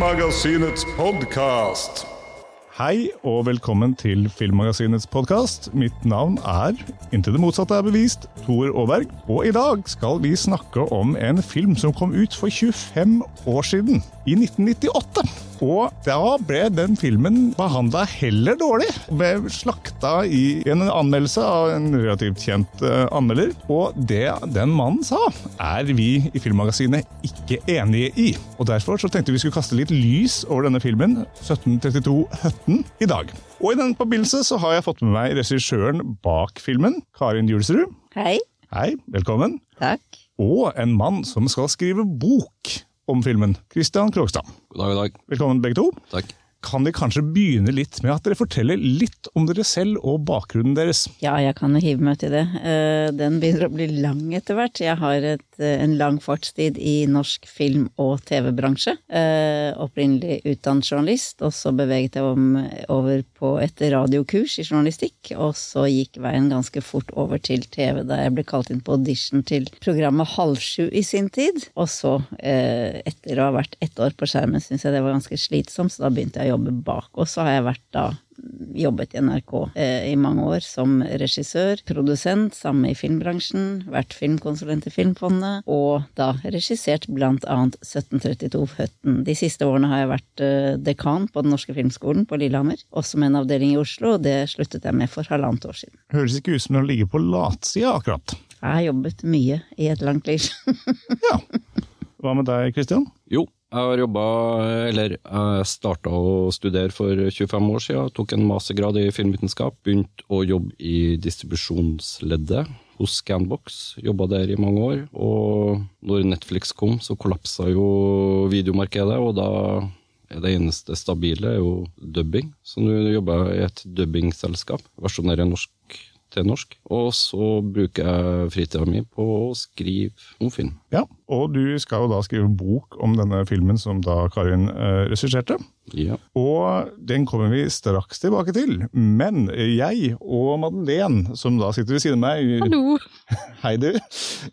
Filmmagasinets podkast. Hei og velkommen til Filmmagasinets podkast. Mitt navn er, inntil det motsatte er bevist, Tor Aaberg. Og i dag skal vi snakke om en film som kom ut for 25 år siden, i 1998. Og da ble den filmen behandla heller dårlig. Ble slakta i en anmeldelse av en relativt kjent uh, anmelder. Og det den mannen sa, er vi i Filmmagasinet ikke enige i. Og Derfor så tenkte vi skulle kaste litt lys over denne filmen, 1732 Høtten, i dag. Og i den forbindelse så har jeg fått med meg regissøren bak filmen, Karin Julsrud. Hei. Hei, velkommen. Takk. Og en mann som skal skrive bok om filmen, Christian Krogstad. God dag, god dag. Velkommen begge to. Takk. Kan dere kanskje begynne litt med at dere forteller litt om dere selv og bakgrunnen deres? Ja, jeg kan jo hive meg til det. Eh, Den begynner å bli lang etter hvert. Jeg har et, eh, en lang fartstid i norsk film- og TV-bransje. Eh, Opprinnelig utdannet journalist, og så beveget jeg om over på et radiokurs i journalistikk. Og så gikk veien ganske fort over til TV, da jeg ble kalt inn på audition til programmet Halv sju i sin tid. Og så, etter å ha vært ett år på skjermen, syns jeg det var ganske slitsomt, så da begynte jeg å jobbe bak. Og så har jeg vært da jobbet i NRK eh, i mange år som regissør, produsent, samme i filmbransjen, vært filmkonsulent i Filmfondet, og da regissert blant annet 1732 Høtten. De siste årene har jeg vært eh, dekan på Den norske filmskolen på Lillehammer, også med en avdeling i Oslo, og det sluttet jeg med for halvannet år siden. Høres ikke ut som å ligge på latsida akkurat. Jeg har jobbet mye i et langt liv. Ja. Hva med deg, Kristian? Jo, jeg har jobba, eller jeg starta å studere for 25 år siden. Tok en mastergrad i filmvitenskap. Begynte å jobbe i distribusjonsleddet hos Scanbox. Jobba der i mange år. Og når Netflix kom, så kollapsa jo videomarkedet, og da er det eneste stabile jo dubbing. Så nå jobber jeg i et dubbingselskap. Versjonerer norsk til norsk. Og så bruker jeg fritida mi på å skrive om film. Ja, og du skal jo da skrive bok om denne filmen som da Karin eh, regisserte. Ja. Og den kommer vi straks tilbake til. Men jeg og Madeleine, som da sitter ved siden av meg Hallo. Hei, du.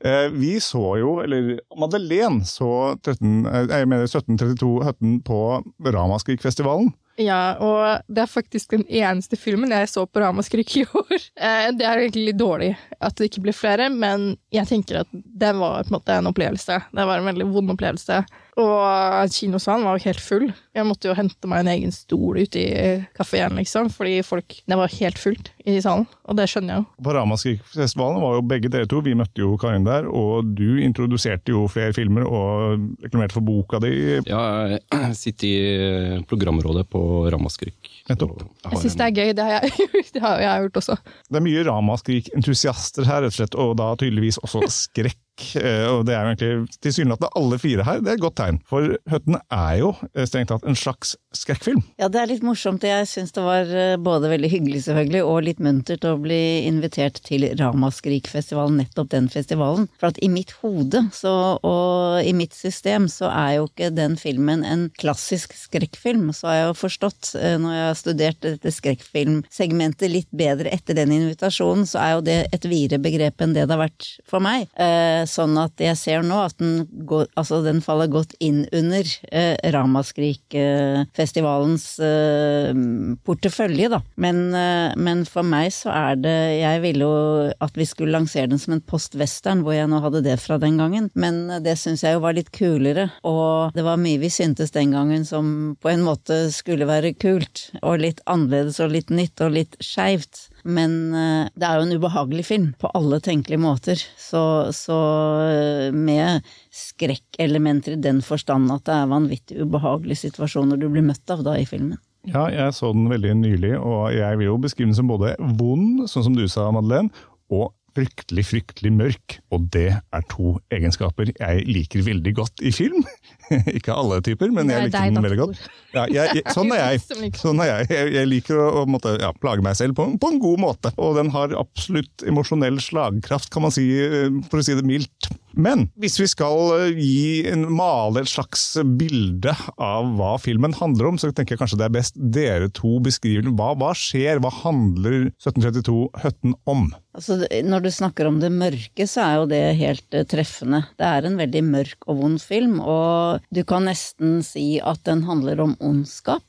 Eh, Vi så jo, eller Madeleine så 13, eh, jeg mener 1732 Høtten på Ramaskrik-festivalen. Ja, og det er faktisk den eneste filmen jeg så på Ramaskrik i år. Eh, Det er egentlig litt dårlig at det ikke blir flere, men jeg tenker at det var på en måte en opplevelse. Det var en veldig vond opplevelse. Og kinosalen var jo helt full. Jeg måtte jo hente meg en egen stol ute i kafeen, liksom, fordi folk Det var helt fullt i salen, og det skjønner jeg jo. På Ramaskrik-festivalen var jo begge dere to, vi møtte jo Karin der, og du introduserte jo flere filmer og reklamerte for boka di. Ja, jeg sitter i programrådet på Ramaskrik. Nettopp. Jeg syns det er gøy. Det har jeg, det har jeg gjort også. Det er mye Ramaskrik-entusiaster her, rett og slett, og da tydeligvis også skrekk. Eh, Og det er jo egentlig tilsynelatende alle fire her, det er et godt tegn. For Høtten er jo eh, strengt tatt en slags skrekkfilm. Ja, det er litt morsomt. Jeg syns det var eh, både veldig hyggelig selvfølgelig, og litt muntert å bli invitert til Ramaskrik-festivalen, nettopp den festivalen. For at i mitt hode så, og i mitt system så er jo ikke den filmen en klassisk skrekkfilm. Så har jeg jo forstått, når jeg har studert dette skrekkfilmsegmentet litt bedre etter den invitasjonen, så er jo det et videre begrep enn det det har vært for meg. Eh, Sånn at jeg ser nå at den, går, altså den faller godt inn under eh, Ramaskrik-festivalens eh, portefølje, da. Men, eh, men for meg så er det Jeg ville jo at vi skulle lansere den som en post-western, hvor jeg nå hadde det fra den gangen. Men det syns jeg jo var litt kulere, og det var mye vi syntes den gangen som på en måte skulle være kult, og litt annerledes og litt nytt og litt skeivt. Men eh, det er jo en ubehagelig film på alle tenkelige måter. Så, så eh, med skrekkelementer i den forstand at det er vanvittig ubehagelige situasjoner du blir møtt av da i filmen. Ja, jeg så den veldig nylig, og jeg vil jo beskrive den som både vond, sånn som du sa, Madeleine, og fryktelig, fryktelig mørk. Og det er to egenskaper jeg liker veldig godt i film. Ikke alle typer, men jeg er liker den veldig godt. Ja, jeg, jeg, sånn er jeg. Sånn er jeg. jeg. Jeg liker å, å måtte, ja, plage meg selv på, på en god måte. Og den har absolutt emosjonell slagkraft, kan man si, eh, for å si det mildt. Men hvis vi skal eh, gi en male et slags bilde av hva filmen handler om, så tenker jeg kanskje det er best dere to beskriver hva, hva skjer, hva handler 1732 Høtten om? Altså, når du snakker om det mørke, så er jo det helt eh, treffende. Det er en veldig mørk og vond film, og du kan nesten si at den handler om ondskap.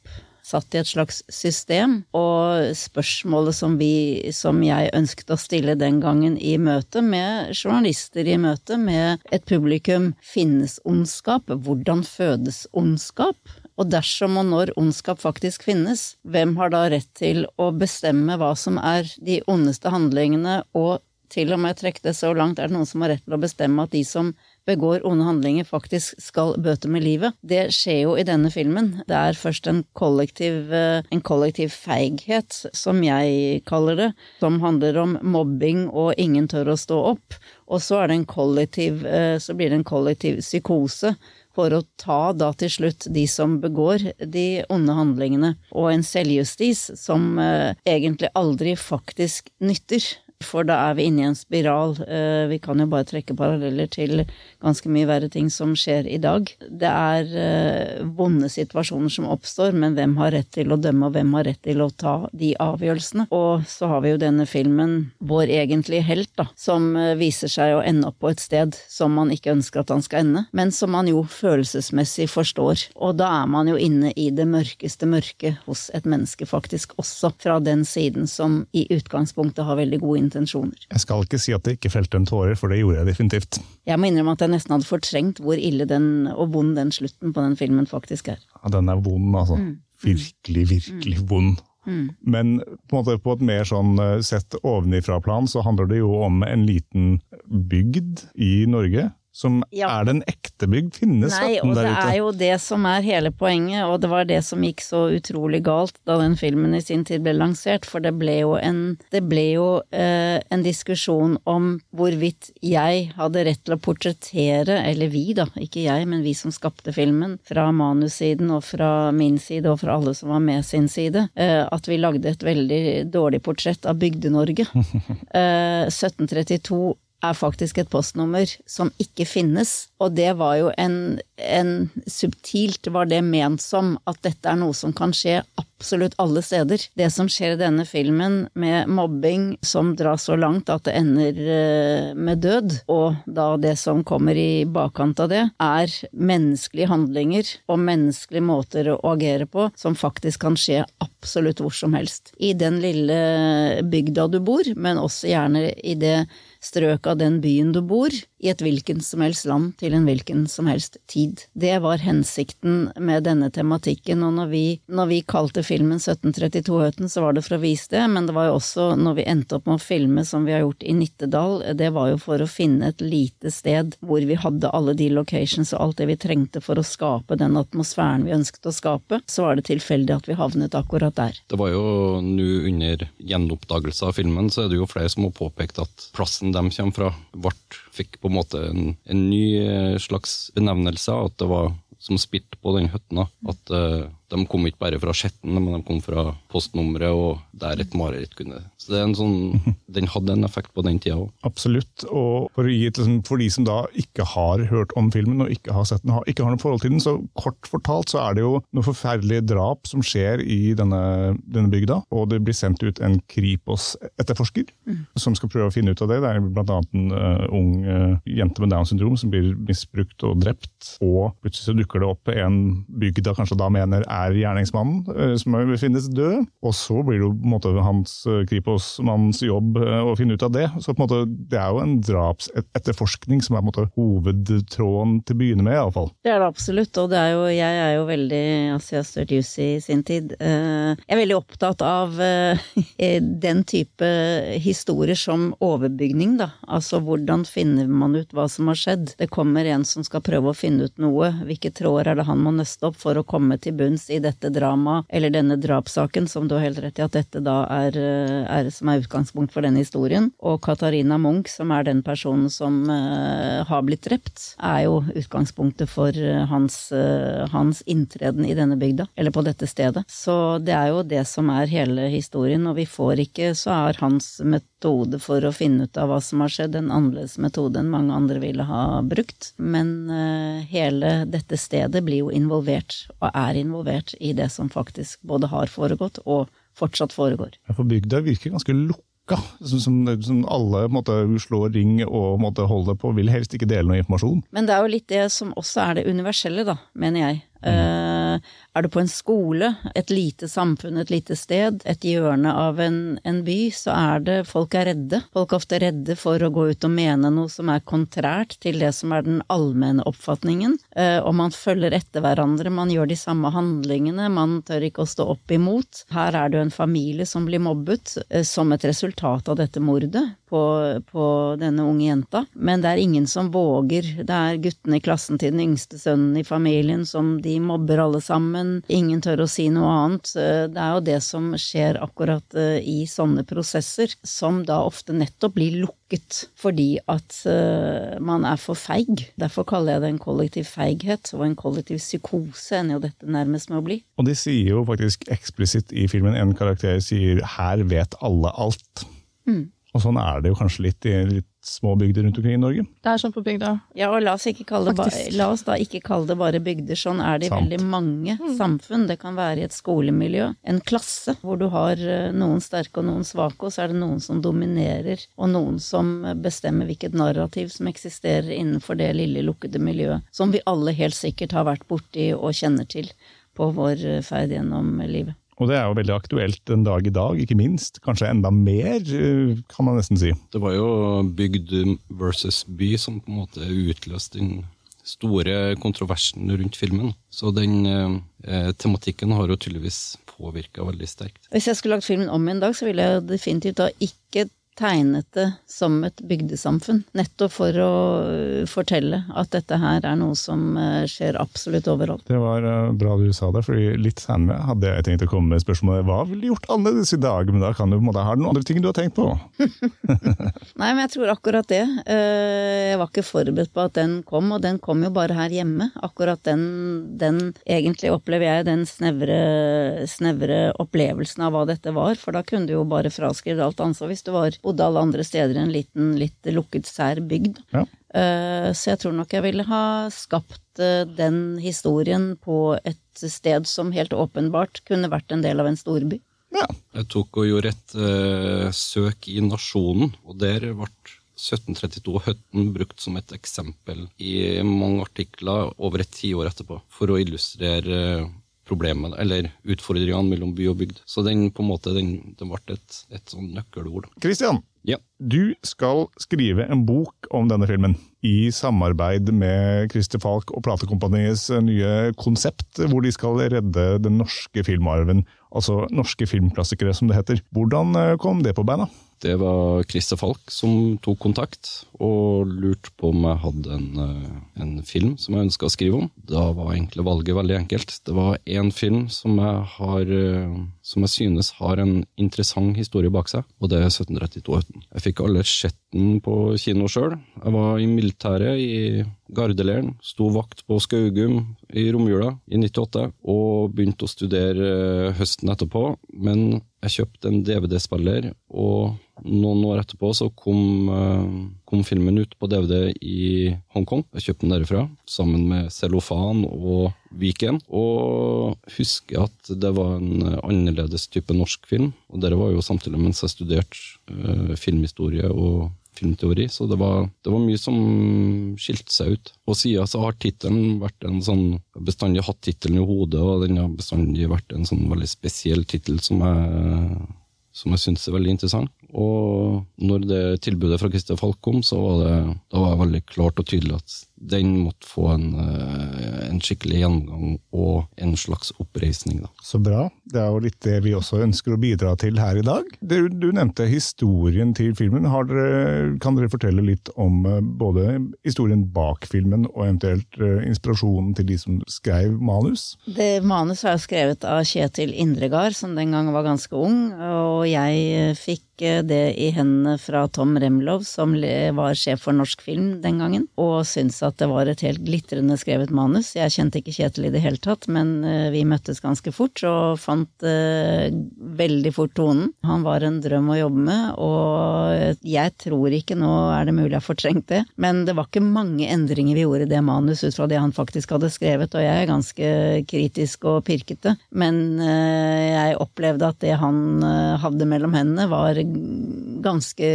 Satt i et slags system. Og spørsmålet som vi, som jeg ønsket å stille den gangen i møte med journalister, i møte med et publikum, finnes ondskap? Hvordan fødes ondskap? Og dersom og når ondskap faktisk finnes, hvem har da rett til å bestemme hva som er de ondeste handlingene, og til og med trekke det så langt, er det noen som har rett til å bestemme at de som begår onde handlinger, faktisk skal bøte med livet. Det skjer jo i denne filmen. Det er først en kollektiv, eh, en kollektiv feighet, som jeg kaller det, som handler om mobbing og ingen tør å stå opp. Og så, er det en kollektiv, eh, så blir det en kollektiv psykose for å ta da til slutt de som begår de onde handlingene, og en selvjustis som eh, egentlig aldri faktisk nytter. For da er vi inne i en spiral. Eh, Vi kan jo bare trekke paralleller til ganske mye verre ting som skjer i dag. Det er eh, vonde situasjoner som oppstår, men hvem har rett til å dømme, og hvem har rett til å ta de avgjørelsene? Og så har vi jo denne filmen, vår egentlige helt, da, som eh, viser seg å ende opp på et sted som man ikke ønsker at han skal ende, men som man jo følelsesmessig forstår. Og da er man jo inne i det mørkeste mørket hos et menneske, faktisk, også fra den siden som i utgangspunktet har veldig god gode intensjoner. Jeg skal ikke si at det ikke felte en tårer, for det gjorde jeg definitivt. Jeg må innrømme at jeg nesten hadde fortrengt hvor ille den, og vond den slutten på den filmen faktisk er. Ja, den er vond, altså. Virkelig, virkelig vond. Men på, måte, på et mer sånn eh, sett ovenifra-plan så handler det jo om en liten bygd i Norge. Som Ja. er den ekte bygd? Finnes Nei, og der det er jo det som er hele poenget, og det var det som gikk så utrolig galt da den filmen i sin tid ble lansert, for det ble jo en, det ble jo, eh, en diskusjon om hvorvidt jeg hadde rett til å portrettere, eller vi da, ikke jeg, men vi som skapte filmen, fra manussiden og fra min side og fra alle som var med sin side, eh, at vi lagde et veldig dårlig portrett av Bygde-Norge. Eh, 1732 er faktisk et postnummer som ikke finnes, og det var jo en, en Subtilt var det ment som at dette er noe som kan skje absolutt alle steder. Det som skjer i denne filmen med mobbing som dras så langt at det ender eh, med død, og da det som kommer i bakkant av det, er menneskelige handlinger og menneskelige måter å agere på som faktisk kan skje absolutt hvor som helst. I den lille bygda du bor, men også gjerne i det strøk av den byen du bor, i et hvilken som helst land til en hvilken som helst tid. Det var hensikten med denne tematikken, og når vi, når vi kalte filmen 1732-høten, så var det for å vise det, men det var jo også når vi endte opp med å filme som vi har gjort i Nittedal, det var jo for å finne et lite sted hvor vi hadde alle de locations og alt det vi trengte for å skape den atmosfæren vi ønsket å skape, så var det tilfeldig at vi havnet akkurat der. Det var jo nå under gjenoppdagelse av filmen, så er det jo flere som har påpekt at plassen de kommer fra, ble, fikk på en måte en, en ny eh, slags benevnelse. At det var som spilte på den hytta. At uh, de kom ikke bare fra Skjetten, men de kom fra postnummeret og der et mareritt kunne Så det er en sånn, den hadde en effekt på den tida òg. Absolutt. Og for, å gi et, liksom, for de som da ikke har hørt om filmen og ikke har sett den, ikke har noe forhold til den, så kort fortalt så er det jo noe forferdelige drap som skjer i denne, denne bygda. Og det blir sendt ut en Kripos-etterforsker som skal prøve å finne ut av det. Det er annet en uh, ung uh, jente med Downs syndrom som blir misbrukt og drept. Og plutselig så dukker det opp en bygda kanskje da mener er gjerningsmannen, uh, som finnes død. Og så blir det jo på en måte hans eh, Jobb eh, å finne ut av det. Så på en måte, det er jo en drapsetterforskning som er på en måte hovedtråden til å begynne med, iallfall. Det er det absolutt, og det er jo, jeg er jo veldig altså jeg har studert jus i sin tid. eh, Jeg er veldig opptatt av eh, den type historier som overbygning, da. Altså hvordan finner man ut hva som har skjedd? Det kommer en som skal prøve å finne ut noe. Hvilke tråder er det han må nøste opp for å komme til bunns i dette dramaet, eller denne drapssaken, som du har helt rett i at dette da er, er er, som er utgangspunkt for denne historien. Og Katarina Munch, som er den personen som uh, har blitt drept, er jo utgangspunktet for uh, hans, uh, hans, inntreden i denne bygda, eller på dette stedet. Så det er jo det som er hele historien, og vi får ikke, så er hans metode for å finne ut av hva som har skjedd, en annerledes metode enn mange andre ville ha brukt. Men hele dette stedet blir jo involvert, og er involvert i det som faktisk både har foregått og fortsatt foregår. For bygda virker ganske lukka, som, som, som alle måtte, slår ring og måtte holde på, vil helst ikke dele noe informasjon. Men det er jo litt det som også er det universelle, da, mener jeg. Mm. Er du på en skole, et lite samfunn, et lite sted, et hjørne av en, en, by, så er det Folk er redde. Folk er ofte redde for å gå ut og mene noe som er kontrært til det som er den allmenne oppfatningen, eh, og man følger etter hverandre, man gjør de samme handlingene, man tør ikke å stå opp imot. Her er det jo en familie som blir mobbet eh, som et resultat av dette mordet på, på denne unge jenta, men det er ingen som våger. Det er guttene i klassen til den yngste sønnen i familien som de mobber alle sammen, ingen tør å si noe annet. Eh, det er jo det som skjer akkurat eh, i sånne prosesser, som da ofte nettopp blir lukket fordi at eh, man er for feig. Derfor kaller jeg det en kollektiv feighet, og en kollektiv psykose ender jo dette nærmest med å bli. Og de sier jo faktisk eksplisitt i filmen, en karakter sier 'her vet alle alt'. Mm. Og sånn er det jo kanskje litt i litt små bygder rundt omkring i Norge. Det er sånn på bygda. Ja, og la oss, ba, la oss, da ikke kalle det bare bygder. Sånn er det i veldig mange mm. samfunn. Det kan være i et skolemiljø, en klasse, hvor du har eh, noen sterke og noen svake, og så er det noen som dominerer, og noen som bestemmer hvilket narrativ som eksisterer innenfor det lille, lukkede miljøet, som vi alle helt sikkert har vært borti og kjenner til på vår eh, ferd gjennom livet. Og det er jo veldig aktuelt en dag i dag, ikke minst. Kanskje enda mer, eh, kan man nesten si. Det var jo bygd versus by som på en måte utløste den store kontroversen rundt filmen. Så den eh, tematikken har jo tydeligvis påvirka veldig sterkt. Hvis jeg skulle lagt filmen om en dag, så ville jeg definitivt da ikke tegnet det som et bygdesamfunn, nettopp for å øh, fortelle at dette her er noe som øh, skjer absolutt overalt. Det var øh, bra du sa det, fordi litt senere hadde jeg tenkt å komme med spørsmålet hva ville du gjort annerledes i dag, men da kan du på en måte ha noen andre ting du har tenkt på? Nei, men jeg tror akkurat det. Jeg var ikke forberedt på at den kom, og den kom jo bare her hjemme. Akkurat den, den egentlig opplever jeg den snevre, snevre opplevelsen av hva dette var, for da kunne du jo bare fraskrevet alt ansvar hvis du var bodde alle andre steder i en liten, litt lukket, sær bygd. Ja. Eh, så jeg tror nok jeg ville ha skapt eh, den historien på et sted som helt åpenbart kunne vært en del av en storby. Ja. Jeg tok og gjorde et uh, søk i Nasjonen, og der ble 1732 Høtten brukt som et eksempel i mange artikler over et tiår etterpå, for å illustrere problemene, eller utfordringene mellom by og bygd. Så den på en måte, den, den ble et, et sånn nøkkelord. Kristian, ja. du skal skrive en bok om denne filmen. I samarbeid med Christer Falk og Platekompaniets nye konsept, hvor de skal redde den norske filmarven. Altså norske filmklassikere, som det heter. Hvordan eh, kom det på beina? Det var Christer Falk som tok kontakt og lurte på om jeg hadde en, eh, en film som jeg ønska å skrive om. Da var egentlig valget veldig enkelt. Det var én film som jeg, har, eh, som jeg synes har en interessant historie bak seg, og det er 1732 Jeg fikk alle sett den på kino sjøl. Jeg var i militæret i gardeleiren, sto vakt på Skaugum i romjula i 98 og begynte å studere eh, høsten etterpå. Men jeg kjøpte en DVD-spiller, og noen år etterpå så kom, eh, kom, filmen ut på DVD i Hongkong. Jeg kjøpte den derifra, sammen med Cellofan og Viken. Og husker at det var en annerledes type norsk film. Og det var jo samtidig mens jeg studerte filmhistorie og filmteori, så det var, det var, mye som skilte seg ut. Og siden så har tittelen vært en sånn bestandig hatt tittelen i hodet, og den har bestandig vært en sånn veldig spesiell tittel som jeg, som jeg syns er veldig interessant. Og når det tilbudet fra Christer Falk kom, så var det, da var det veldig klart og tydelig at den måtte få en, eh, en skikkelig gjennomgang og en slags oppreisning. Da. Så bra. Det er jo litt det vi også ønsker å bidra til her i dag. Du, du nevnte historien til filmen. Dere, kan dere fortelle litt om eh, både historien bak filmen og eventuelt eh, inspirasjonen til de som skrev manus? Det manus er skrevet av Kjetil Indregard, som den gang var ganske ung, og jeg fikk det i hendene fra Tom Remlov, som var sjef for norsk film den gangen, og syntes at det var et helt glitrende skrevet manus. Jeg kjente ikke Kjetil i det hele tatt, men vi møttes ganske fort og fant uh, veldig fort tonen. Han var en drøm å jobbe med, og jeg tror ikke nå er det mulig jeg har fortrengt det, men det var ikke mange endringer vi gjorde i det manus ut fra det han faktisk hadde skrevet, og jeg er ganske kritisk og pirkete, men uh, jeg opplevde at det han uh, hadde mellom hendene var ganske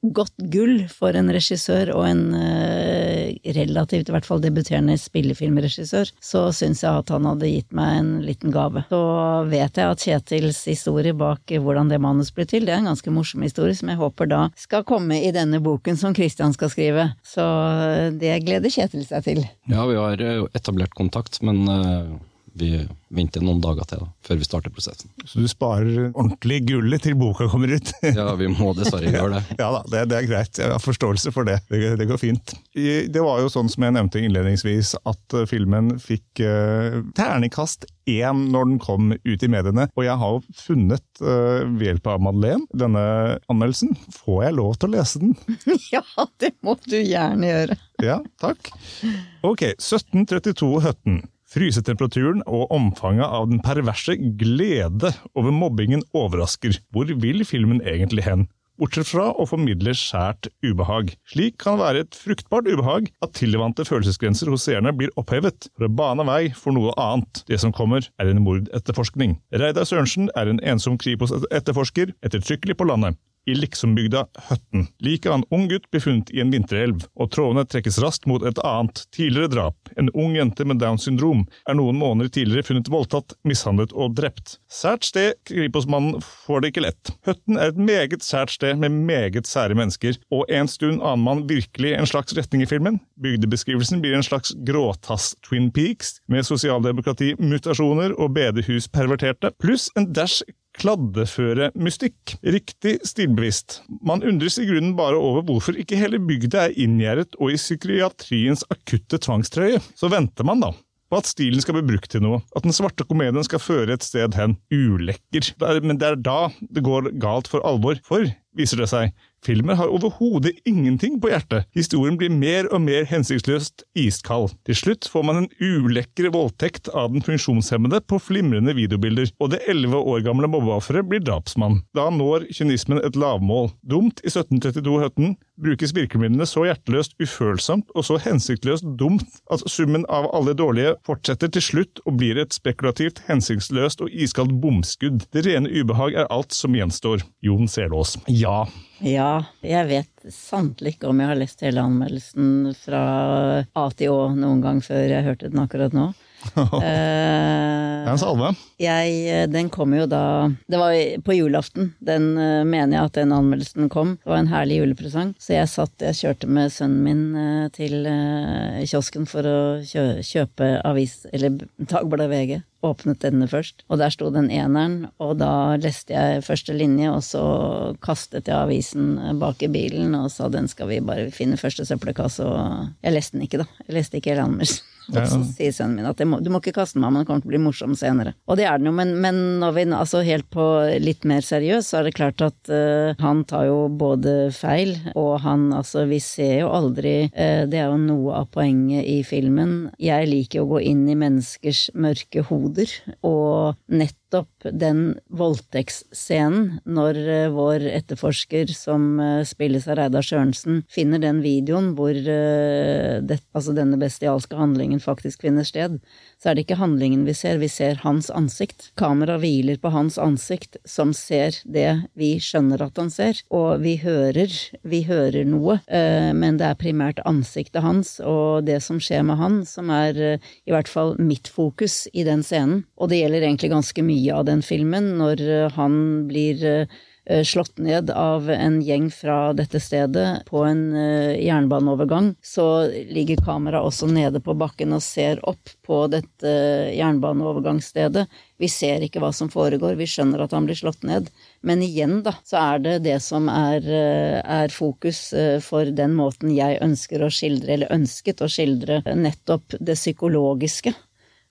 godt gull for en regissør og en uh, relativt, i hvert fall debuterende spillefilmregissør, så syns jeg at han hadde gitt meg en liten gave. Så vet jeg at Kjetils historie bak hvordan det manus ble til, det er en ganske morsom historie som jeg håper da skal komme i denne boken som Christian skal skrive. Så det gleder Kjetil seg til. Ja, vi har etablert kontakt, men vi venter noen dager til da, før vi starter prosessen. Så du sparer ordentlig gullet til boka kommer ut? ja, vi må dessverre gjøre det. ja da, det, det, er greit. Jeg har forståelse for det. det. det. går fint. Det var jo sånn som jeg nevnte innledningsvis, at eh, filmen fikk uh, terningkast én når den kom ut i mediene. Og jeg har jo funnet, uh, ved hjelp av Madeleine, denne anmeldelsen. Får jeg lov til å lese den? ja, det må du gjerne gjøre. ja, takk. Ok, 1732 Høtten. Frysetemperaturen og omfanget av den perverse glede over mobbingen overrasker. Hvor vil filmen egentlig hen? Bortsett fra å formidle skjært ubehag. Slik kan være et fruktbart ubehag at tilvante følelsesgrenser hos seerne blir opphevet for å bane vei for noe annet. Det som kommer, er en mordetterforskning. Reidar Sørensen er en ensom Kripos-etterforsker ettertrykkelig på landet i liksombygda Høtten. Like en ung gutt befunnet i en vinterelv, og trådene trekkes raskt mot et annet, tidligere drap. En ung jente med Downs syndrom er noen måneder tidligere funnet voldtatt, mishandlet og drept. Sært sted, Kripos-mannen får det ikke lett. Høtten er et meget sært sted med meget sære mennesker, og en stund aner man virkelig en slags retning i filmen. Bygdebeskrivelsen blir en slags gråtass Twin Peaks, med sosialdemokrati-mutasjoner og bedehus-perverterte, pluss en dash kladdeføre mystikk. Riktig stilbevisst. Man undres i grunnen bare over hvorfor ikke hele bygda er inngjerdet og i psykiatriens akutte tvangstrøye. Så venter man, da på at stilen skal bli brukt til noe, at den svarte komedien skal føre et sted hen. Ulekker. Men det er da det går galt for alvor, for, viser det seg, Filmen har overhodet ingenting på hjertet. Historien blir mer og mer hensiktsløst iskald. Til slutt får man en ulekker voldtekt av den funksjonshemmede på flimrende videobilder, og det elleve år gamle mobbeofferet blir drapsmann. Da når kynismen et lavmål. Dumt i 1732-høtten brukes virkemidlene så hjerteløst ufølsomt og så hensiktsløst dumt at summen av alle dårlige fortsetter til slutt og blir et spekulativt, hensiktsløst og iskaldt bomskudd. Det rene ubehag er alt som gjenstår. Jon Selås. Ja. Ja, jeg vet sannelig ikke om jeg har lest hele anmeldelsen fra A til Å noen gang før jeg hørte den akkurat nå. det er en salve. Jeg, den kom jo da Det var på julaften. Den uh, mener jeg at den anmeldelsen kom. Det var en herlig julepresang. Så jeg satt, jeg kjørte med sønnen min uh, til kiosken for å kjø, kjøpe avis, eller Dagbladet VG åpnet denne først, og der sto den eneren, og da leste jeg første linje, og så kastet jeg avisen bak i bilen og sa den skal vi bare finne første søppelkasse, og jeg leste den ikke, da. Jeg leste ikke hele anmeldelsen. Og så sier sønnen min at må, du må ikke kaste den, men den kommer til å bli morsom senere. Og det er den jo, men, men når vi altså helt på litt mer seriøst, så er det klart at uh, han tar jo både feil, og han altså Vi ser jo aldri uh, Det er jo noe av poenget i filmen. Jeg liker å gå inn i menneskers mørke hode hoder, og nettopp den voldtektsscenen, når eh, vår etterforsker, som eh, spilles av Reidar Sørensen, finner den videoen hvor eh, det, altså denne bestialske handlingen faktisk finner sted, så er det ikke handlingen vi ser, vi ser hans ansikt. Kamera hviler på hans ansikt, som ser det vi skjønner at han ser, og vi hører, vi hører noe, men det er primært ansiktet hans og det som skjer med han, som er i hvert fall mitt fokus i den scenen. Og det gjelder egentlig ganske mye av den filmen, når han blir eh, slått ned av en gjeng fra dette stedet på en eh, jernbaneovergang, så ligger kameraet også nede på bakken og ser opp på dette jernbaneovergangsstedet. Vi ser ikke hva som foregår, vi skjønner at han blir slått ned. Men igjen, da, så er det det som er, eh, er fokus for den måten jeg ønsker å skildre, eller ønsket å skildre nettopp det psykologiske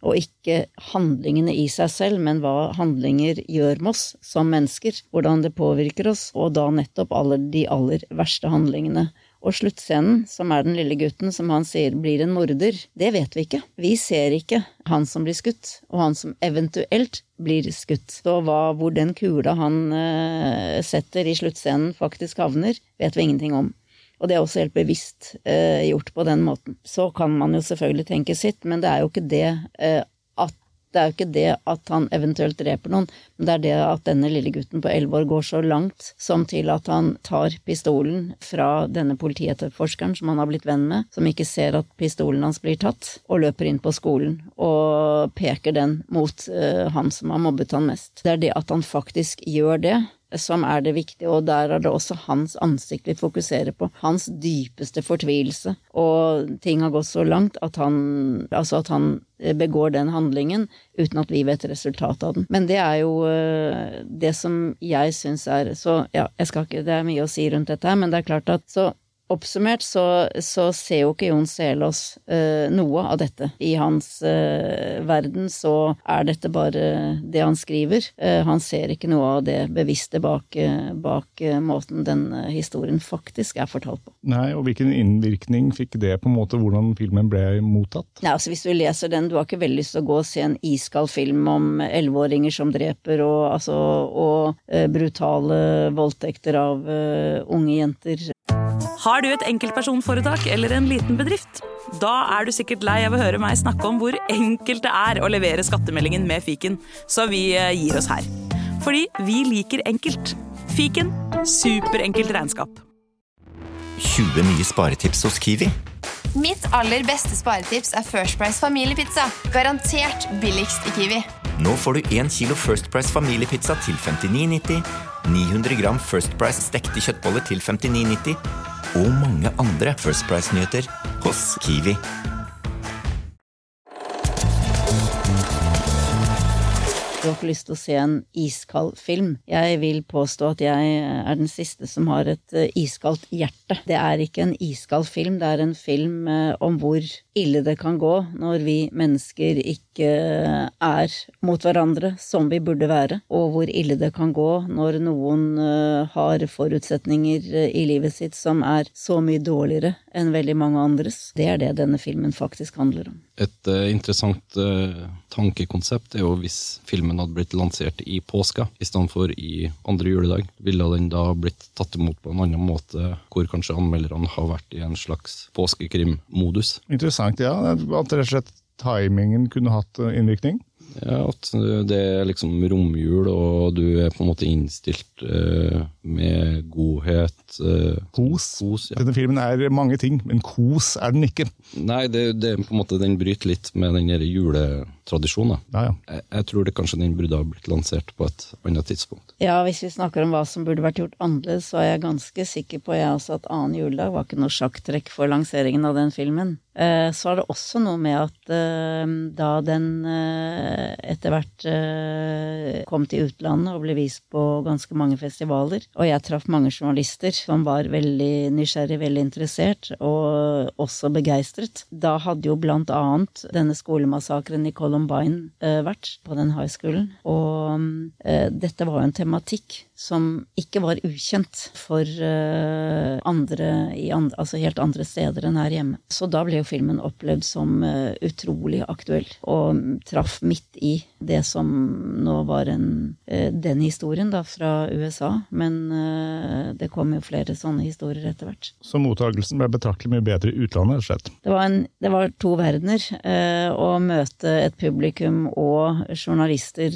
og ikke handlingene i seg selv, men hva handlinger gjør med oss som mennesker, hvordan det påvirker oss, og da nettopp alle de aller verste handlingene. Og sluttscenen, som er den lille gutten som han sier blir en morder, det vet vi ikke. Vi ser ikke han som blir skutt, og han som eventuelt blir skutt. Så hva, hvor den kula han uh, setter i sluttscenen faktisk havner, vet vi ingenting om. Og det er også helt bevisst eh, gjort på den måten. Så kan man jo selvfølgelig tenke sitt, men det er jo ikke det eh, at det jo ikke det at han eventuelt dreper noen, men det er det at denne lille gutten på elleve år går så langt som til at han tar pistolen fra denne politietterforskeren som han har blitt venn med, som ikke ser at pistolen hans blir tatt, og løper inn på skolen og peker den mot uh, han som har mobbet han mest. Det er det at han faktisk gjør det, som er det viktige, og der er det også hans ansikt vi fokuserer på. Hans dypeste fortvilelse. Og ting har gått så langt at han, altså at han begår den handlingen uten at vi vet resultatet av den. Men det er jo eh, det som jeg syns er Så ja, jeg skal ikke Det er mye å si rundt dette her, men det er klart at så Oppsummert så, så, ser jo ikke Jon Selås uh, noe av dette. I hans uh, verden så er dette bare det han skriver. Uh, han ser ikke noe av det bevisste bak, bak måten denne historien faktisk er fortalt på. Nei, og hvilken innvirkning fikk det på en måte hvordan filmen ble mottatt? Nei, altså Hvis du leser den, du har ikke veldig lyst til å gå og se en iskald film om elleveåringer som dreper, og, altså, og brutale voldtekter av unge jenter. Har du et enkeltpersonforetak eller en liten bedrift? Da er du sikkert lei av å høre meg snakke om hvor enkelt det er å levere skattemeldingen med fiken, så vi eh, gir oss her. Fordi vi liker enkelt. Fiken superenkelt regnskap. 20 nye sparetips hos Kiwi. Mitt aller beste sparetips er First Price familiepizza. Garantert billigst i Kiwi. Nå får du 1 kilo First Price familiepizza til 59,90, 900 gram First Price stekte kjøttboller til 59,90 og mange andre First Price-nyheter hos Kiwi. Du har ikke lyst til å se en iskald film. Jeg vil påstå at jeg er den siste som har et eh, iskaldt hjerte. Det er ikke en iskald film, det er en film eh, om hvor ille det kan gå når vi mennesker ikke er mot hverandre som vi burde være, og hvor ille det kan gå når noen eh, har forutsetninger i livet sitt som er så mye dårligere enn veldig mange andres. Det er det denne filmen faktisk handler om. Et uh, interessant uh, tankekonsept er jo hvis filmen hadde blitt lansert i påska istedenfor i andre juledag. Ville den da blitt tatt imot på en annen måte, hvor kanskje anmelderne har vært i en slags påskekrimmodus? Interessant, ja. At rett og slett timingen kunne hatt eh, innvirkning? Ja, At det er liksom romjul, og du er på en måte innstilt uh, med godhet. Uh, kos. kos ja. Denne filmen er mange ting, men kos er den ikke. Nei, det, det på en måte, den bryter litt med den juletradisjonen. Ja, ja. Jeg, jeg, tror det kanskje den burde ha blitt lansert på et annet tidspunkt. Ja, hvis vi snakker om hva som burde vært gjort annerledes, så er jeg ganske sikker på jeg også at annen juledag var ikke noe sjakktrekk for lanseringen av den filmen. Eh, så er det også noe med at da den etter hvert eh, kom til utlandet og ble vist på ganske mange festivaler. Og jeg traff mange journalister som var veldig nysgjerrig, veldig interessert, og også begeistret. Da hadde jo blant annet denne skolemassakren i Columbine eh, vært på den high schoolen. Og eh, dette var jo en tematikk som ikke var ukjent for andre i andre, altså helt andre steder enn her hjemme. Så da ble jo filmen opplevd som utrolig aktuell, og traff midt i det som nå var en, eh, den historien da, fra USA. Men eh, det kom jo flere sånne historier etter hvert. Så mottagelsen ble betraktelig mye bedre i utlandet? slett? Det var, en, det var to verdener. Eh, å møte et publikum og journalister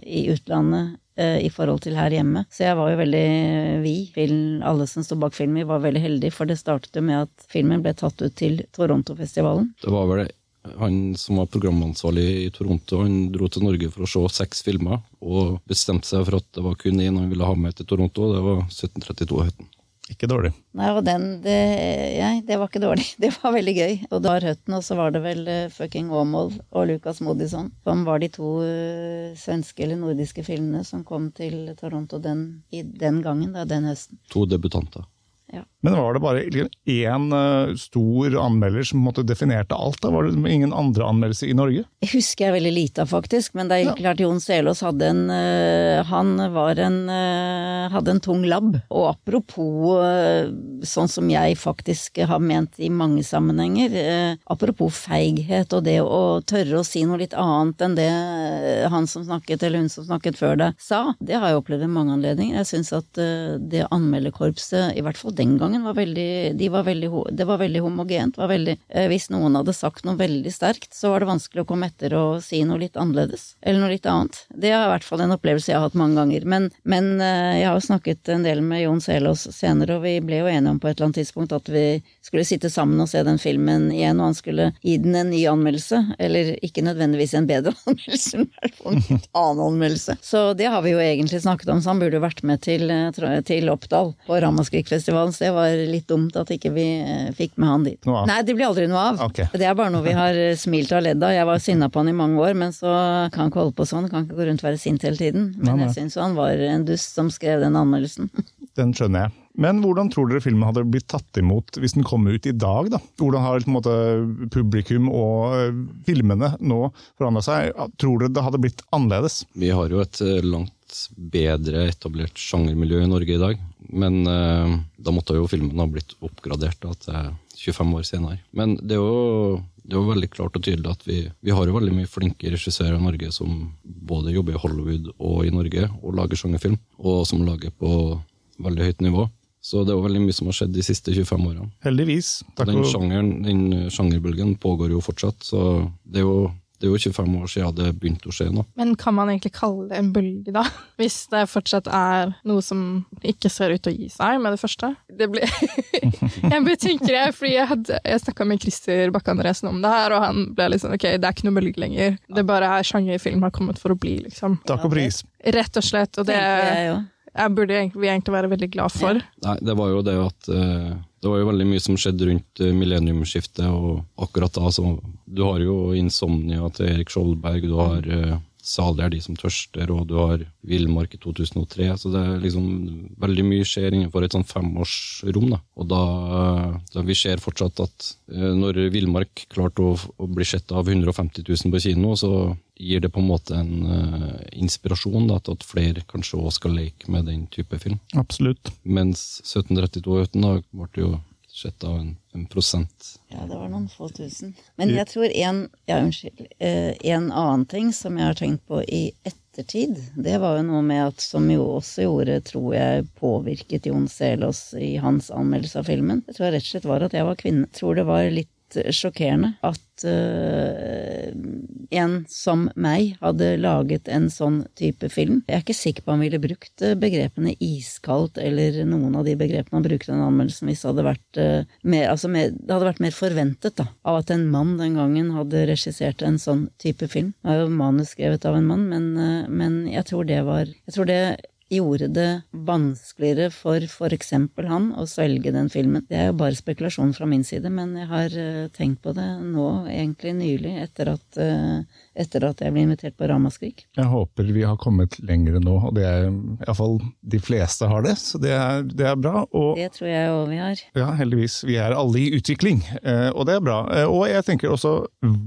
i utlandet i forhold til her hjemme. Så jeg var jo veldig Vi, film, alle som sto bak filmen, var veldig heldige, for det startet jo med at filmen ble tatt ut til Toronto-festivalen. Det var vel Han som var programansvarlig i Toronto, han dro til Norge for å se seks filmer, og bestemte seg for at det var kun én han ville ha med til Toronto, det var 1732-høtten. Ikke dårlig. Nei, og den, det, ja, det var ikke dårlig. Det var veldig gøy. Og det var Høtten, og så var det vel uh, fucking Åmål og Lucas Modison som var de to uh, svenske eller nordiske filmene som kom til Toronto den, i den gangen, da, den høsten. To debutanter. Men var det bare én uh, stor anmelder som måtte definerte alt? da? Var det ingen andre anmeldelser i Norge? Jeg husker jeg veldig lite av, faktisk. Men det er klart Jon Selås hadde en uh, Han var en uh, hadde en tung labb. Og apropos sånn som jeg faktisk har ment i mange sammenhenger, apropos feighet og det å tørre å si noe litt annet enn det han som snakket, eller hun som snakket før deg, sa, det har jeg opplevd ved mange anledninger. Jeg syns at det anmelderkorpset, i hvert fall den gangen var veldig, de var veldig, det var veldig homogent. Var veldig, eh, hvis noen hadde sagt noe veldig sterkt, så var det vanskelig å komme etter og si noe litt annerledes. Eller noe litt annet. Det er i hvert fall en opplevelse jeg har hatt mange ganger. Men, men eh, jeg har jo snakket en del med Jon Selås senere, og vi ble jo enige om på et eller annet tidspunkt at vi skulle sitte sammen og se den filmen igjen, og han skulle gi den en ny anmeldelse. Eller ikke nødvendigvis en bedre anmeldelse, men i hvert fall en annen anmeldelse. Så det har vi jo egentlig snakket om, så han burde jo vært med til, eh, til Oppdal på Ramaskrik-festivalen, så det var litt dumt at ikke vi eh, fikk med han dit. Noe av? Nei, det blir aldri noe av. Okay. Det er bare noe vi har eh, smilt og ledd av. Jeg var sinna på han i mange år, men så kan ikke holde på sånn. Kan ikke gå rundt og være sint hele tiden. Men Nei, nei. jeg syns jo han var en dust som skrev den anmeldelsen. Den skjønner jeg. Men hvordan tror dere filmen hadde blitt tatt imot hvis den kom ut i dag? da? Hvordan har på en måte, publikum og eh, filmene nå forandra seg? Tror dere det hadde blitt annerledes? Vi har jo et eh, bedre etablert sjangermiljø i Norge i dag. Men eh, da måtte jo filmen ha blitt oppgradert da, til 25 år senere. Men det er jo, det er jo veldig klart og tydelig at vi, vi har jo veldig mye flinke regissører i Norge som både jobber i Hollywood og i Norge og lager sjangerfilm, og som lager på veldig høyt nivå. Så det er jo veldig mye som har skjedd de siste 25 årene. Heldigvis. Takk den, sjangeren, den sjangerbølgen pågår jo fortsatt, så det er jo, det er jo 25 år siden det begynte å skje nå. Men kan man egentlig kalle det en bølge, da? Hvis det fortsatt er noe som ikke ser ut til å gi seg med det første? Det ble Jeg bare tenker det, fordi jeg, hadde- jeg snakka med Christer Bakke Andresen om det her, og han ble sånn ok, det er ikke noe bølge lenger. Det bare er sjangerfilm har kommet for å bli, liksom. Takk og pris. Rett og slett. Og det Tenker jeg burde vi egentlig være veldig glad for. Nei, det var jo det at eh, Det var jo veldig mye som skjedde rundt uh, millenniumsskiftet, og akkurat da så Du har jo Insomnia til Erik Skjoldberg, du har uh, Salig er de som tørster, og du har Villmark i 2003. Så det er liksom veldig mye skjer innenfor et sånn femårsrom. Da. Og da, da vi ser fortsatt at eh, når Villmark klarte å, å bli sett av 150 000 på kino, så gir det på en måte en uh, inspirasjon da, til at flere kanskje også skal leke med den type film. Absolutt. Mens 1732 uten da ble det jo sett av en, en prosent. Ja, det var noen få tusen. Men jeg tror en, ja, unnskyld, eh, en annen ting som jeg har tenkt på i ettertid, det var jo noe med at, som jo også gjorde, tror jeg, påvirket Jon Selås i hans anmeldelse av filmen. Det tror jeg rett og slett var at jeg var kvinne. Jeg tror det var litt sjokkerende at uh, en som meg hadde laget en sånn type film. Jeg er ikke sikker på om han ville brukt eh, begrepene iskaldt eller noen av de begrepene han brukte i den anmeldelsen hvis det hadde vært uh, mer, altså mer, det hadde vært mer forventet da, av at en mann den gangen hadde regissert en sånn type film. Det er jo manus skrevet av en mann, men, uh, men jeg tror det var Jeg tror det gjorde det vanskeligere for eksempel han å svelge den filmen. Det er jo bare spekulasjon fra min side, men jeg har eh, tenkt på det nå, egentlig nylig, etter at, eh, etter at jeg ble invitert på Ramaskrik. Jeg håper vi har kommet lenger nå, og det er iallfall de fleste har det, så det er, det er bra. Og Det tror jeg òg vi har. ja, heldigvis, vi er alle i utvikling, eh, og det er bra. Og jeg tenker også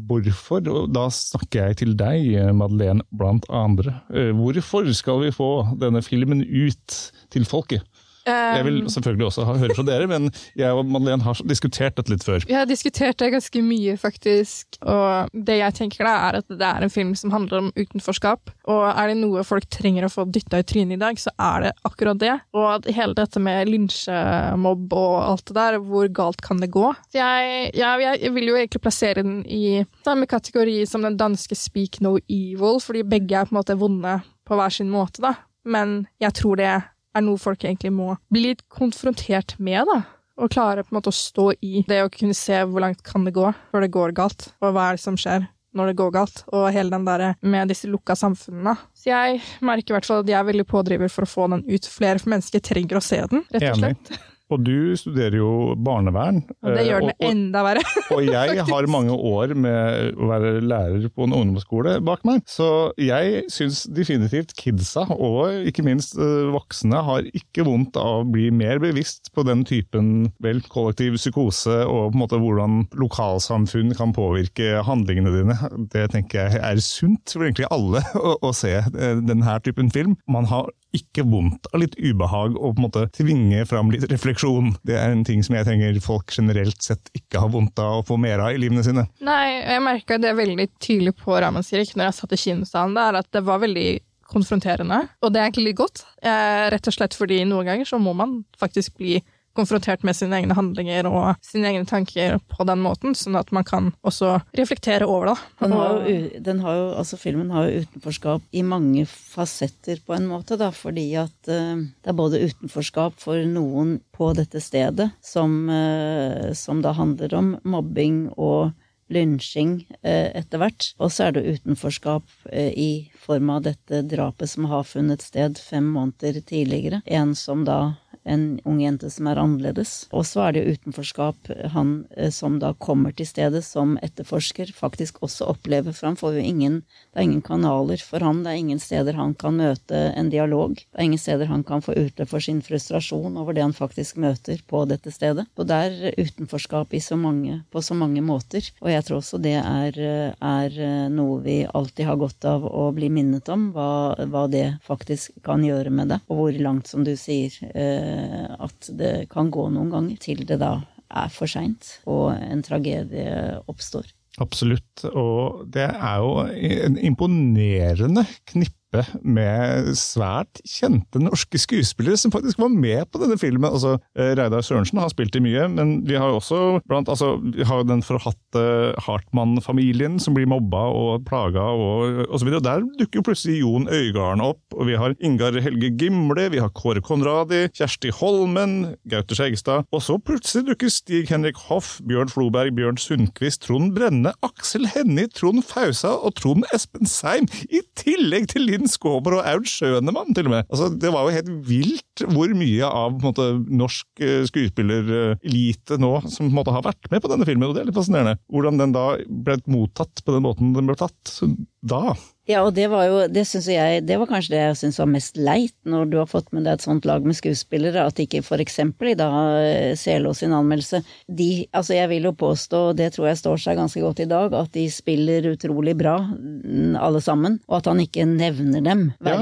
hvorfor, og da snakker jeg til deg, Madeleine, blant andre. Hvorfor skal vi få denne filmen ut til folket? Jeg vil selvfølgelig også høre fra dere, men jeg og Madeleine har diskutert dette litt før. Vi har diskutert det ganske mye, faktisk. Og det jeg tenker da, er at det er en film som handler om utenforskap. Og er det noe folk trenger å få dytta i trynet i dag, så er det akkurat det. Og hele dette med lynsjemobb og alt det der, hvor galt kan det gå? Jeg, ja, jeg vil jo egentlig plassere den i samme kategori som den danske Speak No Evil, fordi begge er på en måte vonde på hver sin måte, da. Men jeg tror det er noe folk egentlig må bli litt konfrontert med, da. Og klare på en måte å stå i det å kunne se hvor langt kan det gå før det går galt, og hva er det som skjer når det går galt, og hele den derre med disse lukka samfunnene. Så jeg merker i hvert fall at jeg er veldig pådriver for å få den ut. Flere mennesker trenger å se den, rett og Enig. Og du studerer jo barnevern. Og det gjør og- den enda verre. Og jeg har mange år med å være lærer på en ungdomsskole bak meg, så jeg syns definitivt kidsa, og ikke minst eh, voksne, har ikke vondt av å bli mer bevisst på den typen vel, kollektiv psykose og på en måte hvordan lokalsamfunn kan påvirke handlingene dine. Det tenker jeg er sunt for egentlig alle å, å se eh, denne typen film. Man har ikke vondt av litt ubehag og på en måte tvinge fram litt refleksjon. Det er en ting som jeg trenger folk generelt sett ikke har vondt av å få mer av i livene sine. Nei, jeg merka det veldig tydelig på Ramaskrik når jeg satt i kinosalen der, at det var veldig konfronterende. Og det er egentlig litt godt, rett og slett fordi noen ganger så må man faktisk bli konfrontert med sine egne handlinger og sine egne tanker på den måten, sånn at man kan også reflektere over det. Den har jo, den har jo, altså filmen har jo utenforskap i mange fasetter på en måte, da, fordi at uh, det er både utenforskap for noen på dette stedet, som, uh, som da handler om mobbing og lynsjing uh, etter hvert. Og så er det utenforskap i form av dette drapet som har funnet sted fem måneder tidligere. En som da en ung jente som er annerledes. Og så er det jo utenforskap han eh, som da kommer til stedet som etterforsker, faktisk også opplever, for han får jo ingen Det er ingen kanaler for han, det er ingen steder han kan møte en dialog. Det er ingen steder han kan få utløp for sin frustrasjon over det han faktisk møter på dette stedet. Og det er utenforskap så mange, på så mange måter. Og jeg tror også det er, eh, er eh, noe vi alltid har godt av å bli minnet om, hva, hva det faktisk kan gjøre med deg, og hvor langt, som du sier, eh, at det kan gå noen ganger til det da er for seint og en tragedie oppstår. Absolutt, og det er jo en imponerende knippe med svært kjente norske skuespillere som faktisk var med på denne filmen. Altså, eh, Reidar Sørensen har spilt i mye, men vi har jo også blant, altså, vi har jo den forhatte Hartmann-familien som blir mobba og plaga og, osv. Der dukker jo plutselig Jon Øigarden opp, og vi har Ingar Helge Gimle, vi har Kåre Konradi, Kjersti Holmen, Gaute Skjegstad, og så plutselig dukker Stig-Henrik Hoff, Bjørn Floberg, Bjørn Sundquist, Trond Brenne, Aksel Hennie, Trond Fausa og Trond Espen Seim, i tillegg til Linn Skåber og Aud Schønemann, til og med. Altså, det var jo helt vilt hvor mye av måte, norsk eh, skuespillerelite nå som på en måte har vært med på denne filmen, og det er litt fascinerende. Hvordan den da ble mottatt på den måten den ble tatt da. Ja, og det var jo, det synes jeg, det var kanskje det jeg syns var mest leit, når du har fått med deg et sånt lag med skuespillere, at ikke for eksempel i da eh, CLO sin anmeldelse, de, altså jeg vil jo påstå, og det tror jeg står seg ganske godt i dag, at de spiller utrolig bra, mm, alle sammen, og at han ikke nevner dem. Ja.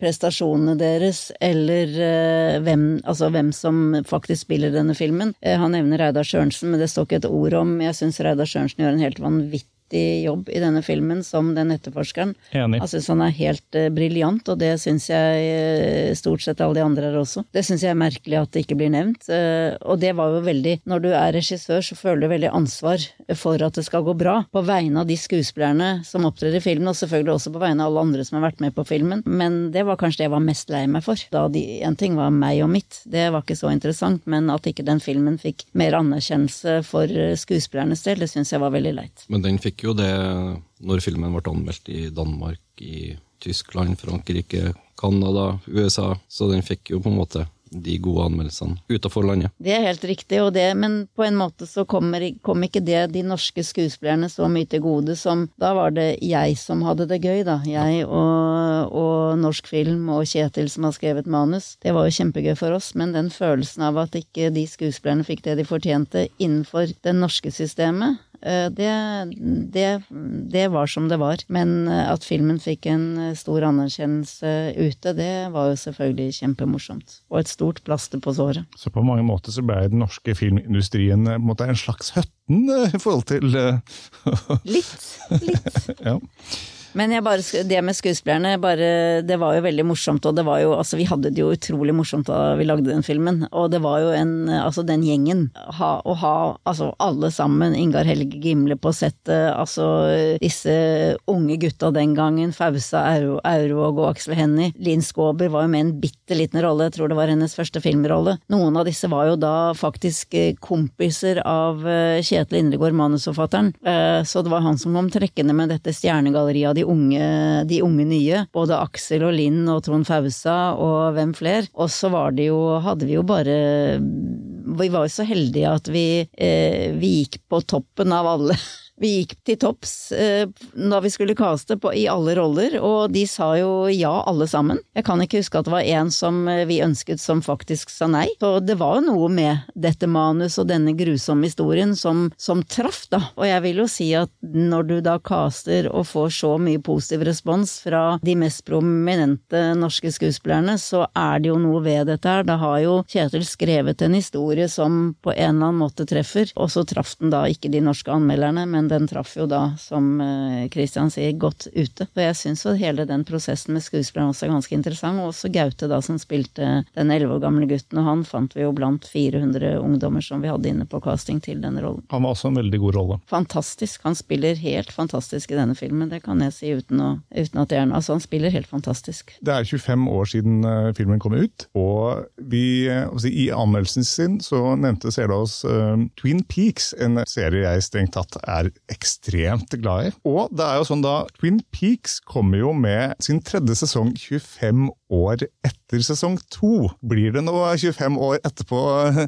Prestasjonene deres eller uh, hvem, altså hvem som faktisk spiller denne filmen. Uh, han nevner Reidar Sjørensen, men det står ikke et ord om, jeg syns Reidar Sjørensen gjør en helt vanvittig jobb i denne filmen som den etterforskeren. Enig. Jeg syns han er helt uh, briljant, og det syns jeg uh, stort sett alle de andre er også. Det syns jeg er merkelig at det ikke blir nevnt. Uh, og det var jo veldig Når du er regissør, så føler du veldig ansvar for at det skal gå bra. På vegne av de skuespillerne som opptrer i filmen, og selvfølgelig også på vegne av alle andre som har vært med på filmen. Men det var kanskje det jeg var mest lei meg for. Da de, en ting var meg og mitt, det var ikke så interessant, men at ikke den filmen fikk mer anerkjennelse for skuespillernes del, det syns jeg var veldig leit. Men den fikk jo det når filmen ble anmeldt i Danmark, i Tyskland, Frankrike, Canada, USA. Så den fikk jo på en måte de gode anmeldelsene utafor landet. Det er helt riktig, og det, men på en måte så kommer, kom ikke det de norske skuespillerne så mye til gode som Da var det jeg som hadde det gøy, da. Jeg og, og norsk film og Kjetil som har skrevet manus. Det var jo kjempegøy for oss, men den følelsen av at ikke de skuespillerne fikk det de fortjente innenfor det norske systemet, det, det, det var som det var. Men eh, at filmen fikk en eh, stor anerkjennelse ute, det var jo selvfølgelig kjempemorsomt. Og et stort plaster på såret. Så på mange måter så ble den norske filmindustrien eh, på en, en slags høtten eh, i forhold til eh, Litt. Litt. Ja. Men bare, det med skuespillerne, bare, det var jo veldig morsomt, og det var jo, altså vi hadde det jo utrolig morsomt da vi lagde den filmen, og det var jo en, altså den gjengen, ha, å ha, altså alle sammen, Ingar Helge Gimle på settet, altså disse unge gutta den gangen, Fausa Aurvåg og Aksel Hennie, Linn Skåber var jo med en bitte liten rolle, jeg tror det var hennes første filmrolle. Noen av disse var jo da faktisk eh, kompiser av eh, Kjetil Indregård, manusforfatteren, Eh, så det var han som kom trekkende med dette stjernegalleriet de unge, de unge nye. Både Aksel og Linn og Trond Fausa og hvem fler. Og så var det jo, hadde vi jo bare Vi var jo så heldige at vi, eh, vi gikk på toppen av alle. Vi gikk til topps eh, da vi skulle caste på, i alle roller, og de sa jo ja alle sammen. Jeg kan ikke huske at det var en som eh, vi ønsket som faktisk sa nei. Så det var noe med dette manus og denne grusomme historien som, som traff, da. Og jeg vil jo si at når du da caster og får så mye positiv respons fra de mest prominente norske skuespillerne, så er det jo noe ved dette her. Da har jo Kjetil skrevet en historie som på en eller annen måte treffer, og så traff den da ikke de norske anmelderne, men den traff jo da, som Kristian Christian sier, godt ute. For jeg syns jo hele den prosessen med skuespilleren også er ganske interessant, og også Gaute da som spilte den elleve år gamle gutten, og han fant vi jo blant 400 ungdommer som vi hadde inne på casting til denne rollen. Han var også en veldig god rolle. Fantastisk. Han spiller helt fantastisk i denne filmen, det kan jeg si uten, å, uten at det er noe. Altså, han spiller helt fantastisk. Det er 25 år siden eh, filmen kom ut, og vi, eh, i anmeldelsen sin så nevnte Selås uh, Twin Peaks, en serie jeg strengt tatt er ekstremt glad i. Og det er jo sånn da, Twin Peaks kommer jo med sin tredje sesong 25 år etter sesong to. Blir det noe 25 år etterpå?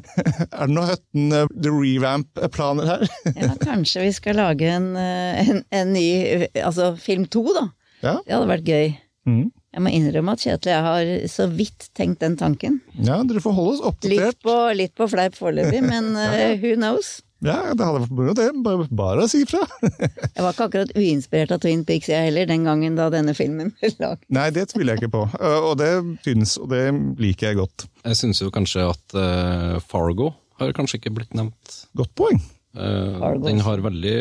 er det noe Høtten eh, The Revamp-planer her? Ja, kanskje vi skal lage en, eh, en, en ny, eh, altså film to, da. Ja. Det hadde vært gøy. Mm. Jeg må innrømme at Kjetil jeg har så vidt tenkt den tanken. ja, dere får holde oss Litt oppdatert. på, litt på fleip foreløpig, men uh, who knows? Ja, det hadde vært moro det. Bare, bare å si ifra. Jeg var ikke akkurat uinspirert av Twin Peaks jeg heller, den gangen da denne filmen ble laget. Nei, det tviler jeg ikke på. Uh, Og det synes, og det liker jeg godt. Jeg syns jo kanskje at eh, Fargo har kanskje ikke blitt nevnt. Godt poeng. Eh, Fargo. den har veldig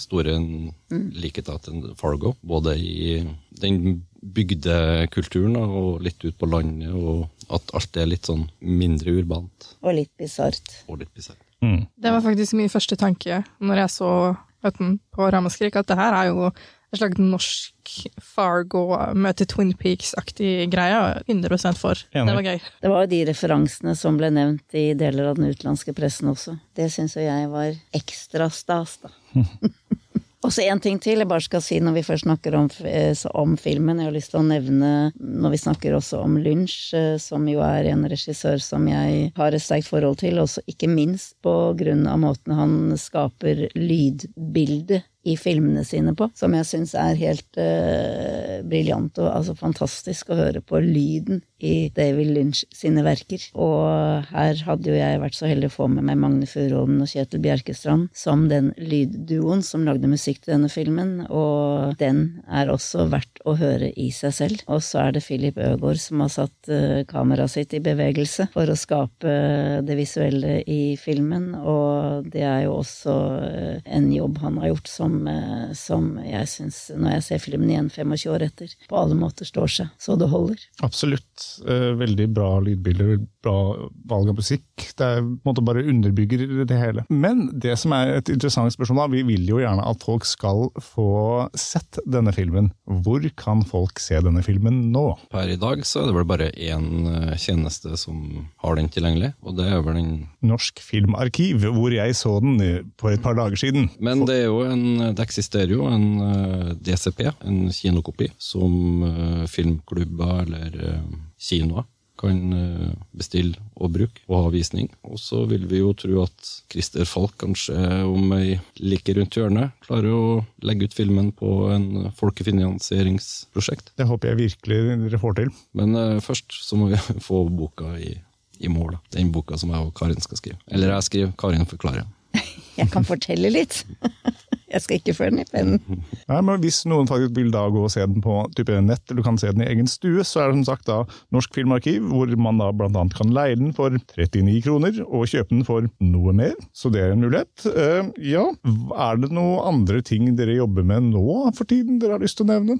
store likheter til Fargo, både i den bygdekulturen kulturen og litt ut på landet, og at alt er litt sånn mindre urbant Og litt bisart. og litt bisart. Det var faktisk min første tanke når jeg så Høtten på Ramaskrik, at det her er jo en slags norsk Fargo møte Twin Peaks-aktig greie. 100 for. Enig. Det var gøy. Det var jo de referansene som ble nevnt i deler av den utenlandske pressen også. Det syns jo jeg var ekstra stas, da. Og så en ting til jeg bare skal si når vi først snakker om, eh, om filmen. Jeg har lyst til å nevne, når vi snakker også om Lynch, eh, som jo er en regissør som jeg har et sterkt forhold til, også ikke minst på grunn av måten han skaper lydbilde i filmene sine på, som jeg syns er helt uh, briljant og altså fantastisk å høre på lyden i David Lynch sine verker. Og her hadde jo jeg vært så heldig å få med meg Magne Furuholmen og Kjetil Bjerkestrand som den lydduoen som lagde musikk til denne filmen, og den er også verdt å høre i seg selv. Og så er det Philip Øgård som har satt uh, kameraet sitt i bevegelse for å skape det visuelle i filmen, og det er jo også uh, en jobb han har gjort som, uh, som jeg syns, når jeg ser filmen igjen 25 år etter, på alle måter står seg så det holder. Absolutt. Eh, veldig bra lydbilder, bra valg av musikk. Det er, på en måte bare underbygger det hele. Men det som er et interessant spørsmål, da, vi vil jo gjerne at folk skal få sett denne filmen. Hvor kan folk se denne filmen nå? Per i dag så er det vel bare én eh, tjeneste som har den tilgjengelig, og det er vel den Norsk Filmarkiv, hvor jeg så den eh, for et par dager siden. Men det er jo en, det eksisterer jo en eh, DCP, en kinokopi, som filmklubber eller kinoer kan eh, bestille og bruke og ha visning. Og så vil vi jo tro at Christer Falk kanskje om ei like rundt hjørnet klarer å legge ut filmen på en folkefinansieringsprosjekt. Det håper jeg virkelig dere får til. Men uh, først så må vi få boka i, i mål. da. Den boka som jeg og Karin skal skrive. Eller jeg skriver, Karin forklarer. Jeg kan fortelle litt. Jeg skal ikke få den i pennen. Nei, men Hvis noen faktisk vil da gå og se den på type nett, eller du kan se den i egen stue, så er det som sagt da Norsk Filmarkiv, hvor man da annet kan leie den for 39 kroner, og kjøpe den for noe mer. Så det er en mulighet. Uh, ja, er det noen andre ting dere jobber med nå for tiden dere har lyst til å nevne?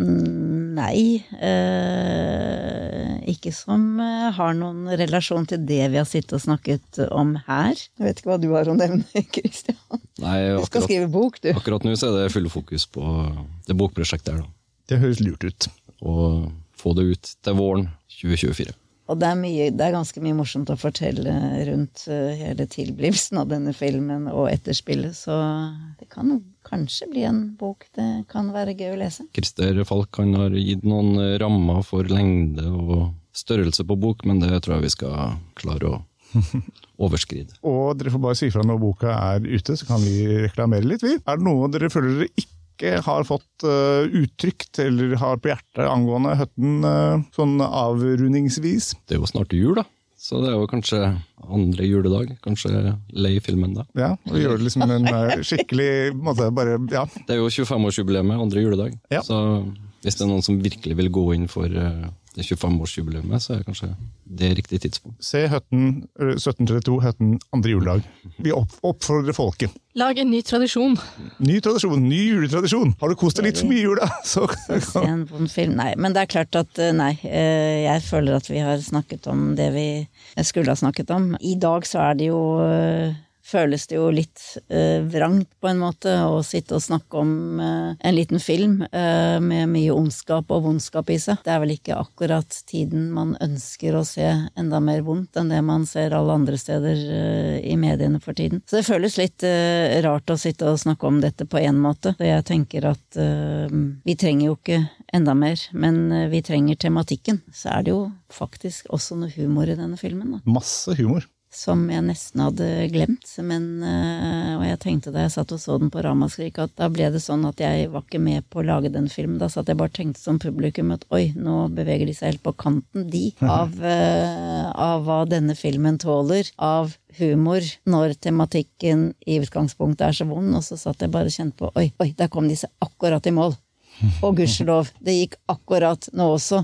Mm, nei, eh, ikke som eh, har noen relasjon til det vi har sittet og snakket om her. Jeg vet ikke hva du har å nevne, Kristian. Nei, Du skal akkurat, skrive bok, du. akkurat nå så er det full fokus på det bokprosjektet her, da. Det høres lurt ut. Og få det ut til våren 2024. Og det er, mye, det er ganske mye morsomt å fortelle rundt eh, hele tilblivelsen av denne filmen og etterspillet, så det kan kanskje bli en bok det kan være gøy å lese. Christer Falk han har gitt noen rammer for lengde og størrelse på bok, men det tror jeg vi skal klare å overskride. Og dere får bare si fra når boka er ute, så kan vi reklamere litt, vi. Er det noe dere føler dere ikke har fått uh, uttrykt eller har på hjertet angående Høtten uh, sånn avrundingsvis? Det er jo snart jul, da. Så det er jo kanskje andre juledag. Kanskje lei filmen da. Ja, og gjøre det liksom en uh, skikkelig måte, bare, ja. Det er jo 25-årsjubileet, andre juledag. Ja. Så hvis det er noen som virkelig vil gå inn for eh, det 25-årsjubileet, så er det kanskje det riktige tidspunkt. Se Høtten, uh, 1732, Høtten andre juledag. Vi oppfordrer folket. Lag en ny tradisjon. Ny tradisjon, ny juletradisjon. Har du kost deg litt for mye i jula, så Se en vond film. Nei, men det er klart at eh, nei. eh, Jeg føler at vi har snakket om det vi skulle ha snakket om. I dag så er det jo eh, Føles det jo litt eh, vrangt, på en måte, å sitte og snakke om eh, en liten film eh, med mye ondskap og vondskap i seg. Det er vel ikke akkurat tiden man ønsker å se enda mer vondt enn det man ser alle andre steder eh, i mediene for tiden. Så det føles litt eh, rart å sitte og snakke om dette på én måte. Så jeg tenker at eh, vi trenger jo ikke enda mer, men vi trenger tematikken. Så er det jo faktisk også noe humor i denne filmen, da. masse humor. Som jeg nesten hadde glemt. Men, eh, og jeg tenkte da jeg satt og så den på Ramaskrik, at da ble det sånn at jeg var ikke med på å lage den filmen. Da satt jeg bare og tenkte som publikum at oi, nå beveger de seg helt på kanten, de, av, eh, av hva denne filmen tåler. Av humor når tematikken i utgangspunktet er så vond, og så satt jeg bare og kjente på oi, oi, der kom de seg akkurat i mål. Og gudskjelov, det gikk akkurat nå også.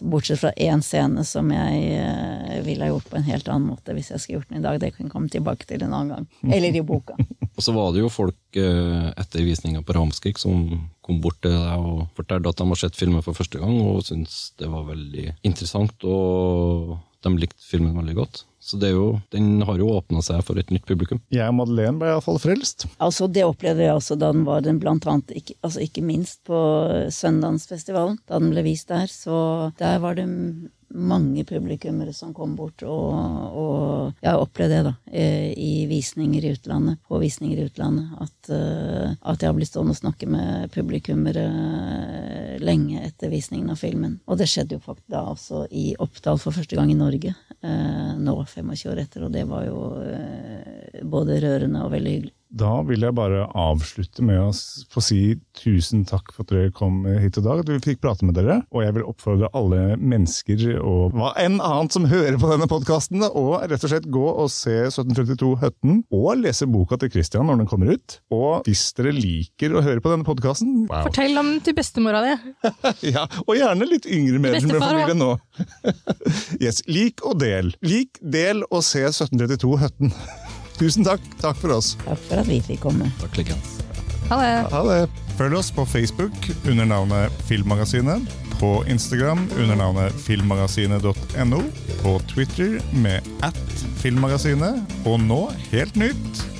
Bortsett fra én scene som jeg eh, ville ha gjort på en helt annen måte hvis jeg skulle gjort den i dag. Det kan jeg komme tilbake til en annen gang. Eller i boka. Og så var det jo folk eh, etter visninga på Ramskrik som kom bort til deg og fortalte at de har sett filmen for første gang og syntes det var veldig interessant, og de likte filmen veldig godt. Så det er jo, den har jo åpna seg for et nytt publikum. Jeg og Madeleine ble iallfall frelst. Altså, det opplevde jeg også da den var den blant annet, ikke, altså ikke minst på Søndagsfestivalen, da den ble vist der. Så der var det mange publikummere som kom bort, og, og jeg har opplevd det, da, eh, i visninger i utlandet, på visninger i utlandet, at, eh, at jeg har blitt stående og snakke med publikummere lenge etter visningen av filmen. Og det skjedde jo faktisk da også i Oppdal for første gang i Norge, eh, nå 25 år etter, og det var jo eh, både rørende og veldig hyggelig. Da vil jeg bare avslutte med å få si tusen takk for at dere kom hit i dag. At vi fikk prate med dere. Og jeg vil oppfordre alle mennesker og hva enn annet som hører på denne podkasten, og rett og slett gå og se 1732 Høtten, og lese boka til Christian når den kommer ut. Og hvis dere liker å høre på denne podkasten wow. Fortell om til bestemora di. ja, Og gjerne litt yngre medlemmer av familien nå. yes, Lik og del. Lik, del og se 1732 Høtten. Tusen takk. Takk for oss. Takk for at vi fikk komme. Takk like Ha det. Ha det. Følg oss på Facebook under navnet Filmmagasinet. På Instagram under navnet filmmagasinet.no. På Twitter med at filmmagasinet. Og nå, helt nytt,